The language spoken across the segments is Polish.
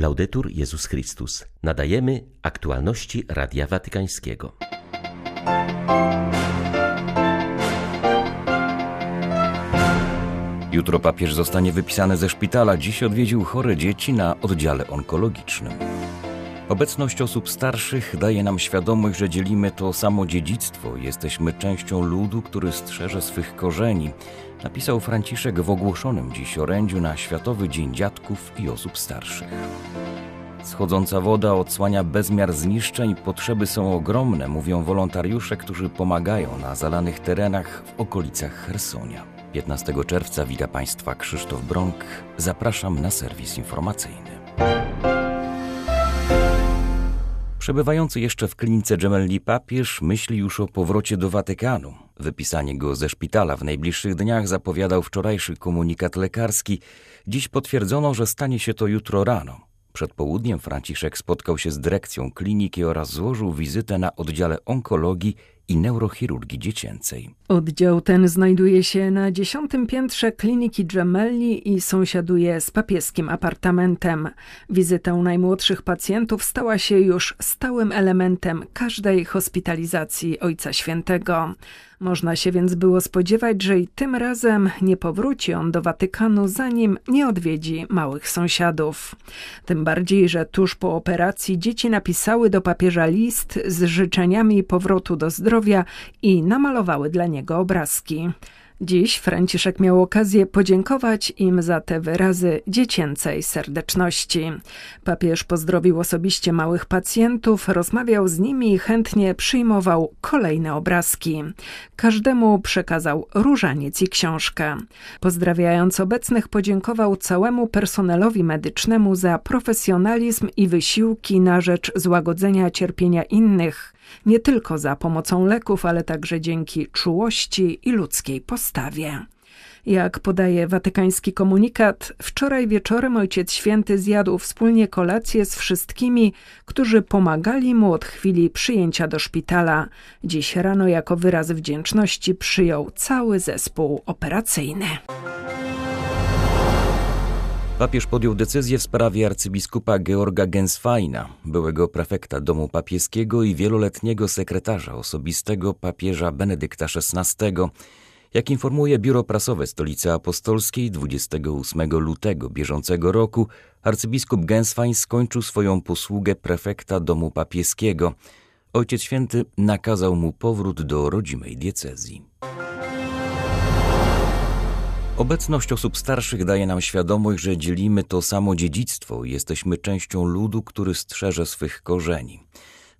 Laudetur Jezus Chrystus. Nadajemy aktualności Radia Watykańskiego. Jutro papież zostanie wypisany ze szpitala. Dziś odwiedził chore dzieci na oddziale onkologicznym. Obecność osób starszych daje nam świadomość, że dzielimy to samo dziedzictwo. Jesteśmy częścią ludu, który strzeże swych korzeni, napisał Franciszek w ogłoszonym dziś orędziu na Światowy Dzień Dziadków i Osób Starszych. Schodząca woda odsłania bezmiar zniszczeń, potrzeby są ogromne, mówią wolontariusze, którzy pomagają na zalanych terenach w okolicach Hersonia. 15 czerwca wita Państwa Krzysztof Bronk. Zapraszam na serwis informacyjny. Przebywający jeszcze w klinice Gemelli papież myśli już o powrocie do Watykanu. Wypisanie go ze szpitala w najbliższych dniach zapowiadał wczorajszy komunikat lekarski. Dziś potwierdzono, że stanie się to jutro rano. Przed południem Franciszek spotkał się z dyrekcją kliniki oraz złożył wizytę na oddziale onkologii i neurochirurgii dziecięcej. Oddział ten znajduje się na dziesiątym piętrze kliniki Gemelli i sąsiaduje z papieskim apartamentem. Wizyta najmłodszych pacjentów stała się już stałym elementem każdej hospitalizacji Ojca Świętego. Można się więc było spodziewać, że i tym razem nie powróci on do Watykanu, zanim nie odwiedzi małych sąsiadów. Tym bardziej, że tuż po operacji dzieci napisały do papieża list z życzeniami powrotu do zdrowia i namalowały dla niego obrazki. Dziś Franciszek miał okazję podziękować im za te wyrazy dziecięcej serdeczności. Papież pozdrowił osobiście małych pacjentów, rozmawiał z nimi i chętnie przyjmował kolejne obrazki. Każdemu przekazał różaniec i książkę. Pozdrawiając obecnych, podziękował całemu personelowi medycznemu za profesjonalizm i wysiłki na rzecz złagodzenia cierpienia innych nie tylko za pomocą leków, ale także dzięki czułości i ludzkiej postawie. Jak podaje watykański komunikat, wczoraj wieczorem Ojciec Święty zjadł wspólnie kolację z wszystkimi, którzy pomagali mu od chwili przyjęcia do szpitala. Dziś rano jako wyraz wdzięczności przyjął cały zespół operacyjny. Papież podjął decyzję w sprawie arcybiskupa Georga Gensweina, byłego prefekta domu papieskiego i wieloletniego sekretarza osobistego papieża Benedykta XVI. Jak informuje biuro prasowe Stolicy Apostolskiej 28 lutego bieżącego roku, arcybiskup Genswein skończył swoją posługę prefekta domu papieskiego. Ojciec Święty nakazał mu powrót do rodzimej diecezji. Obecność osób starszych daje nam świadomość, że dzielimy to samo dziedzictwo i jesteśmy częścią ludu, który strzeże swych korzeni.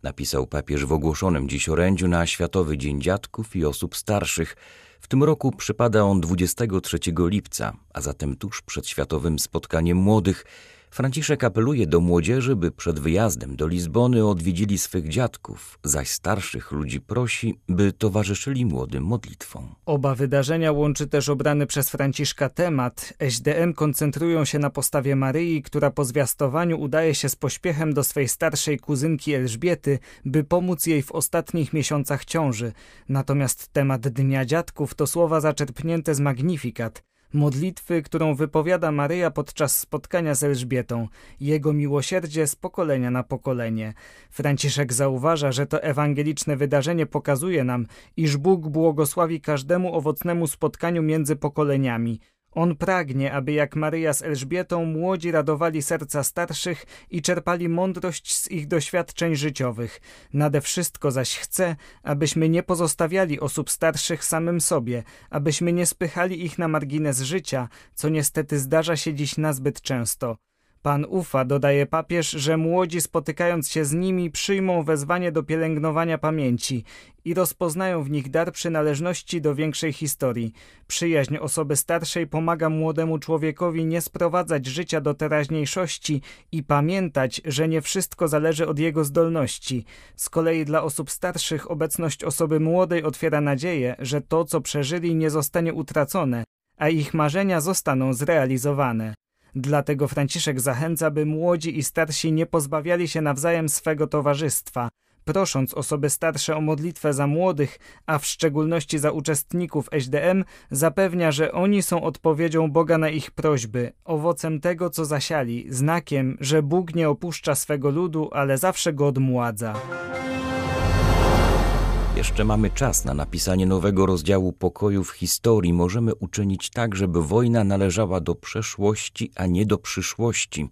Napisał papież w ogłoszonym dziś orędziu na Światowy Dzień Dziadków i Osób Starszych. W tym roku przypada on 23 lipca, a zatem tuż przed Światowym Spotkaniem Młodych, Franciszek apeluje do młodzieży, by przed wyjazdem do Lizbony odwiedzili swych dziadków, zaś starszych ludzi prosi, by towarzyszyli młodym modlitwą. Oba wydarzenia łączy też obrany przez Franciszka temat. SDN koncentrują się na postawie Maryi, która po zwiastowaniu udaje się z pośpiechem do swej starszej kuzynki Elżbiety, by pomóc jej w ostatnich miesiącach ciąży. Natomiast temat Dnia Dziadków to słowa zaczerpnięte z Magnifikat modlitwy, którą wypowiada Maryja podczas spotkania z Elżbietą, jego miłosierdzie z pokolenia na pokolenie. Franciszek zauważa, że to ewangeliczne wydarzenie pokazuje nam, iż Bóg błogosławi każdemu owocnemu spotkaniu między pokoleniami, on pragnie, aby jak Maryja z Elżbietą młodzi radowali serca starszych i czerpali mądrość z ich doświadczeń życiowych. Nade wszystko zaś chce, abyśmy nie pozostawiali osób starszych samym sobie, abyśmy nie spychali ich na margines życia, co niestety zdarza się dziś nazbyt często. Pan ufa, dodaje papież, że młodzi spotykając się z nimi przyjmą wezwanie do pielęgnowania pamięci i rozpoznają w nich dar przynależności do większej historii. Przyjaźń osoby starszej pomaga młodemu człowiekowi nie sprowadzać życia do teraźniejszości i pamiętać, że nie wszystko zależy od jego zdolności. Z kolei dla osób starszych obecność osoby młodej otwiera nadzieję, że to, co przeżyli, nie zostanie utracone, a ich marzenia zostaną zrealizowane. Dlatego Franciszek zachęca, by młodzi i starsi nie pozbawiali się nawzajem swego towarzystwa. prosząc osoby starsze o modlitwę za młodych, a w szczególności za uczestników SDM, zapewnia, że oni są odpowiedzią Boga na ich prośby, owocem tego, co zasiali, znakiem, że Bóg nie opuszcza swego ludu, ale zawsze go odmładza. Jeszcze mamy czas na napisanie nowego rozdziału pokoju w historii. Możemy uczynić tak, żeby wojna należała do przeszłości, a nie do przyszłości.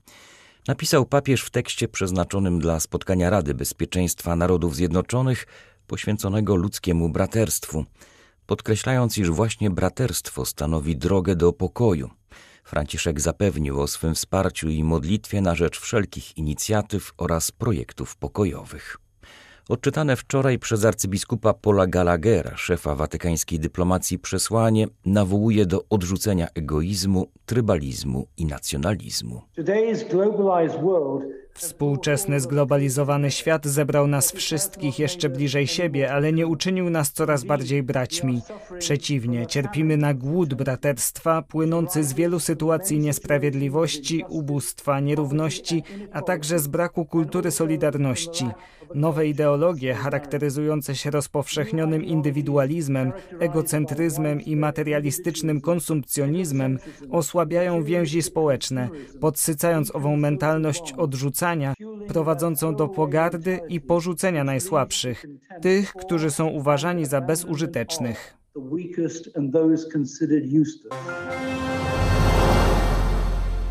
Napisał papież w tekście przeznaczonym dla spotkania Rady Bezpieczeństwa Narodów Zjednoczonych, poświęconego ludzkiemu braterstwu, podkreślając, iż właśnie braterstwo stanowi drogę do pokoju. Franciszek zapewnił o swym wsparciu i modlitwie na rzecz wszelkich inicjatyw oraz projektów pokojowych. Odczytane wczoraj przez arcybiskupa Paula Gallaghera, szefa watykańskiej dyplomacji przesłanie, nawołuje do odrzucenia egoizmu, trybalizmu i nacjonalizmu. Współczesny zglobalizowany świat zebrał nas wszystkich jeszcze bliżej siebie, ale nie uczynił nas coraz bardziej braćmi. Przeciwnie, cierpimy na głód braterstwa płynący z wielu sytuacji niesprawiedliwości, ubóstwa, nierówności, a także z braku kultury solidarności. Nowe ideologie charakteryzujące się rozpowszechnionym indywidualizmem, egocentryzmem i materialistycznym konsumpcjonizmem osłabiają więzi społeczne, podsycając ową mentalność odrzucania, prowadzącą do pogardy i porzucenia najsłabszych, tych, którzy są uważani za bezużytecznych.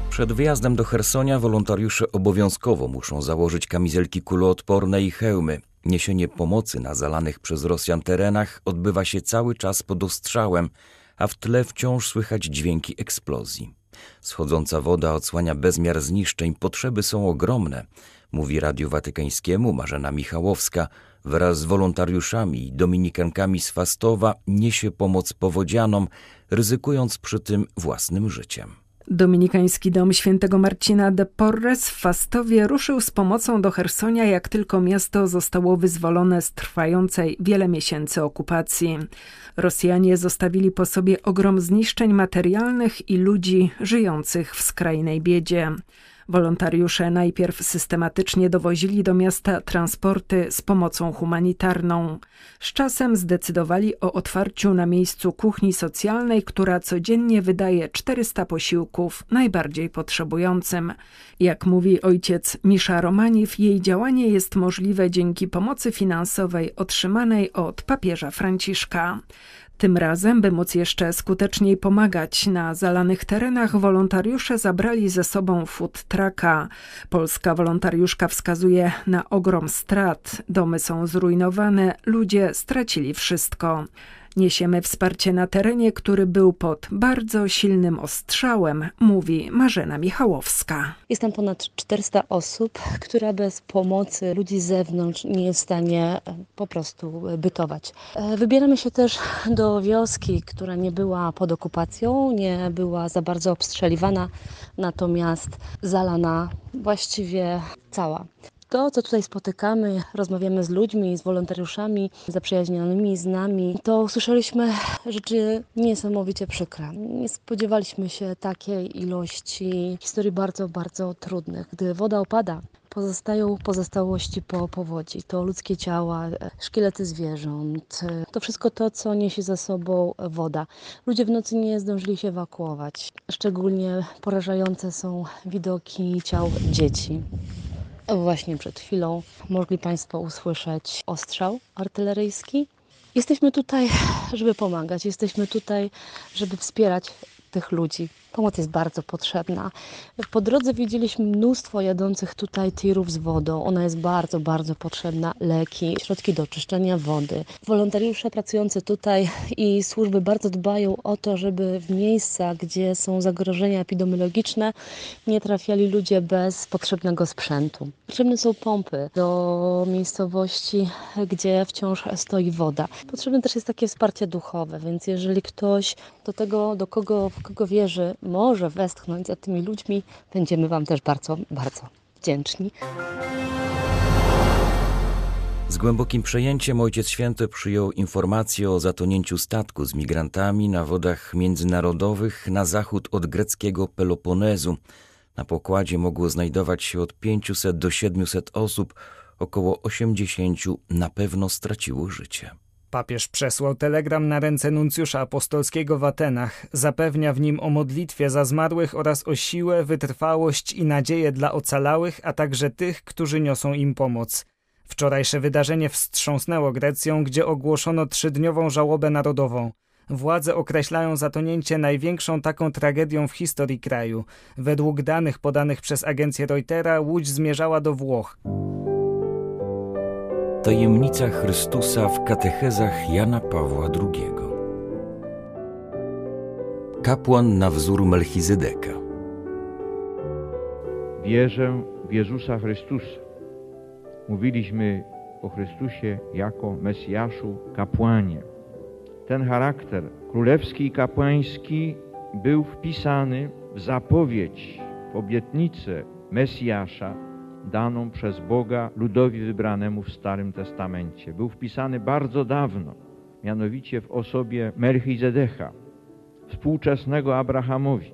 Przed wyjazdem do Hersonia wolontariusze obowiązkowo muszą założyć kamizelki kuloodporne i hełmy. Niesienie pomocy na zalanych przez Rosjan terenach odbywa się cały czas pod ostrzałem, a w tle wciąż słychać dźwięki eksplozji. Schodząca woda odsłania bezmiar zniszczeń, potrzeby są ogromne, mówi Radiu Watykańskiemu Marzena Michałowska. Wraz z wolontariuszami i dominikankami z Fastowa niesie pomoc powodzianom, ryzykując przy tym własnym życiem. Dominikański Dom Świętego Marcina de Porres w Fastowie ruszył z pomocą do Hersonia, jak tylko miasto zostało wyzwolone z trwającej wiele miesięcy okupacji. Rosjanie zostawili po sobie ogrom zniszczeń materialnych i ludzi żyjących w skrajnej biedzie. Wolontariusze najpierw systematycznie dowozili do miasta transporty z pomocą humanitarną. Z czasem zdecydowali o otwarciu na miejscu kuchni socjalnej, która codziennie wydaje 400 posiłków najbardziej potrzebującym. Jak mówi ojciec Misza Romaniw, jej działanie jest możliwe dzięki pomocy finansowej otrzymanej od papieża Franciszka. Tym razem, by móc jeszcze skuteczniej pomagać na zalanych terenach, wolontariusze zabrali ze sobą food trucka. Polska wolontariuszka wskazuje na ogrom strat. Domy są zrujnowane, ludzie stracili wszystko. Niesiemy wsparcie na terenie, który był pod bardzo silnym ostrzałem, mówi Marzena Michałowska. Jest tam ponad 400 osób, która bez pomocy ludzi z zewnątrz nie jest w stanie e, po prostu bytować. E, wybieramy się też do wioski, która nie była pod okupacją, nie była za bardzo obstrzeliwana, natomiast zalana właściwie cała. To, co tutaj spotykamy, rozmawiamy z ludźmi, z wolontariuszami zaprzyjaźnionymi z nami, to usłyszeliśmy rzeczy niesamowicie przykre. Nie spodziewaliśmy się takiej ilości historii bardzo, bardzo trudnych. Gdy woda opada, pozostają pozostałości po powodzi. To ludzkie ciała, szkielety zwierząt, to wszystko to, co niesie za sobą woda. Ludzie w nocy nie zdążyli się ewakuować. Szczególnie porażające są widoki ciał dzieci. Właśnie przed chwilą mogli Państwo usłyszeć ostrzał artyleryjski. Jesteśmy tutaj, żeby pomagać, jesteśmy tutaj, żeby wspierać tych ludzi. Pomoc jest bardzo potrzebna. Po drodze widzieliśmy mnóstwo jadących tutaj tirów z wodą. Ona jest bardzo, bardzo potrzebna. Leki, środki do oczyszczania wody. Wolontariusze pracujący tutaj i służby bardzo dbają o to, żeby w miejsca, gdzie są zagrożenia epidemiologiczne, nie trafiali ludzie bez potrzebnego sprzętu. Potrzebne są pompy do miejscowości, gdzie wciąż stoi woda. Potrzebne też jest takie wsparcie duchowe, więc jeżeli ktoś do tego, do kogo, w kogo wierzy, może westchnąć za tymi ludźmi, będziemy Wam też bardzo, bardzo wdzięczni. Z głębokim przejęciem Ojciec Święty przyjął informację o zatonięciu statku z migrantami na wodach międzynarodowych na zachód od greckiego Peloponezu. Na pokładzie mogło znajdować się od 500 do 700 osób, około 80 na pewno straciło życie. Papież przesłał telegram na ręce nuncjusza apostolskiego w Atenach. Zapewnia w nim o modlitwie za zmarłych oraz o siłę, wytrwałość i nadzieję dla ocalałych, a także tych, którzy niosą im pomoc. Wczorajsze wydarzenie wstrząsnęło Grecją, gdzie ogłoszono trzydniową żałobę narodową. Władze określają zatonięcie największą taką tragedią w historii kraju. Według danych podanych przez agencję Reutera łódź zmierzała do Włoch. Tajemnica Chrystusa w katechezach Jana Pawła II. Kapłan na wzór Melchizedeka. Wierzę w Jezusa Chrystusa. Mówiliśmy o Chrystusie jako Mesjaszu, kapłanie. Ten charakter królewski i kapłański był wpisany w zapowiedź, w obietnicę Mesjasza daną przez Boga ludowi wybranemu w Starym Testamencie. Był wpisany bardzo dawno, mianowicie w osobie Melchizedecha, współczesnego Abrahamowi,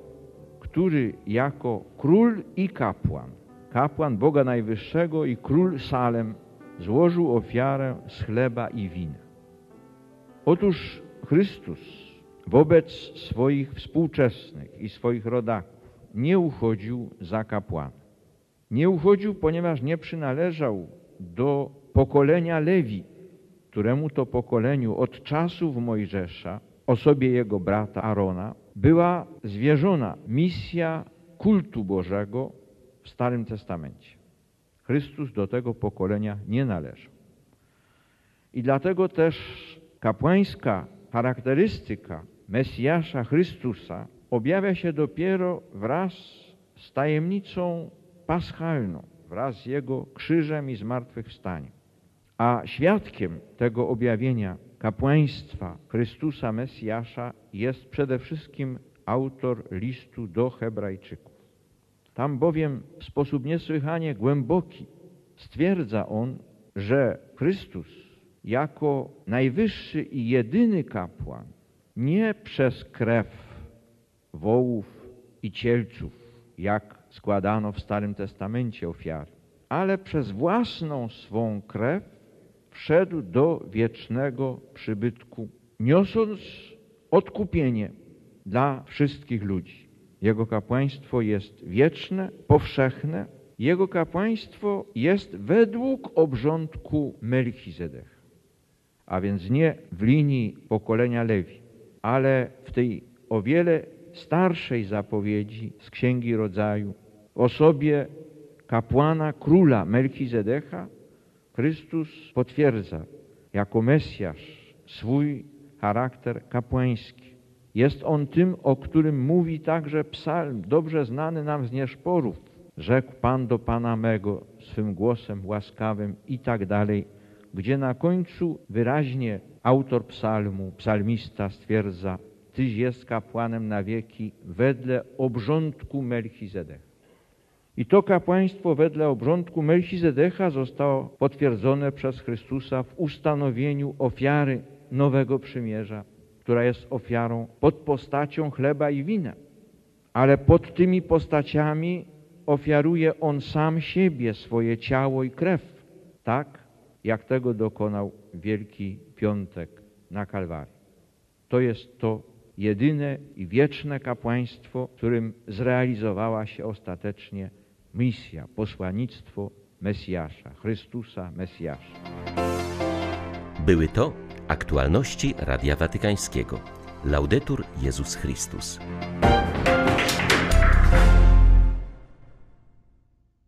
który jako król i kapłan, kapłan Boga Najwyższego i król Salem złożył ofiarę z chleba i wina. Otóż Chrystus wobec swoich współczesnych i swoich rodaków nie uchodził za kapłana. Nie uchodził, ponieważ nie przynależał do pokolenia Lewi, któremu to pokoleniu od czasów Mojżesza, osobie jego brata Arona, była zwierzona misja kultu Bożego w Starym Testamencie. Chrystus do tego pokolenia nie należał. I dlatego też kapłańska charakterystyka Mesjasza Chrystusa objawia się dopiero wraz z tajemnicą paschalną, wraz z Jego krzyżem i zmartwychwstaniem. A świadkiem tego objawienia kapłaństwa Chrystusa Mesjasza jest przede wszystkim autor listu do Hebrajczyków. Tam bowiem w sposób niesłychanie głęboki stwierdza on, że Chrystus jako najwyższy i jedyny kapłan nie przez krew wołów i cielców, jak składano w Starym Testamencie ofiary, ale przez własną swą krew wszedł do wiecznego przybytku, niosąc odkupienie dla wszystkich ludzi. Jego kapłaństwo jest wieczne, powszechne. Jego kapłaństwo jest według obrządku Melchizedecha, a więc nie w linii pokolenia Lewi, ale w tej o wiele starszej zapowiedzi z Księgi Rodzaju w osobie kapłana króla Melchizedecha Chrystus potwierdza jako Mesjasz swój charakter kapłański. Jest on tym, o którym mówi także psalm, dobrze znany nam z nieszporów. Rzekł Pan do Pana mego swym głosem łaskawym i tak dalej, gdzie na końcu wyraźnie autor psalmu, psalmista stwierdza, Tyś jest kapłanem na wieki wedle obrządku Melchizedecha. I to kapłaństwo wedle obrządku Melchizedecha zostało potwierdzone przez Chrystusa w ustanowieniu ofiary nowego przymierza, która jest ofiarą pod postacią chleba i wina. Ale pod tymi postaciami ofiaruje On sam siebie, swoje ciało i krew, tak jak tego dokonał Wielki Piątek na Kalwarii. To jest to jedyne i wieczne kapłaństwo, którym zrealizowała się ostatecznie misja, posłanictwo Mesjasza, Chrystusa Mesjasza. Były to aktualności Radia Watykańskiego. Laudetur Jezus Chrystus.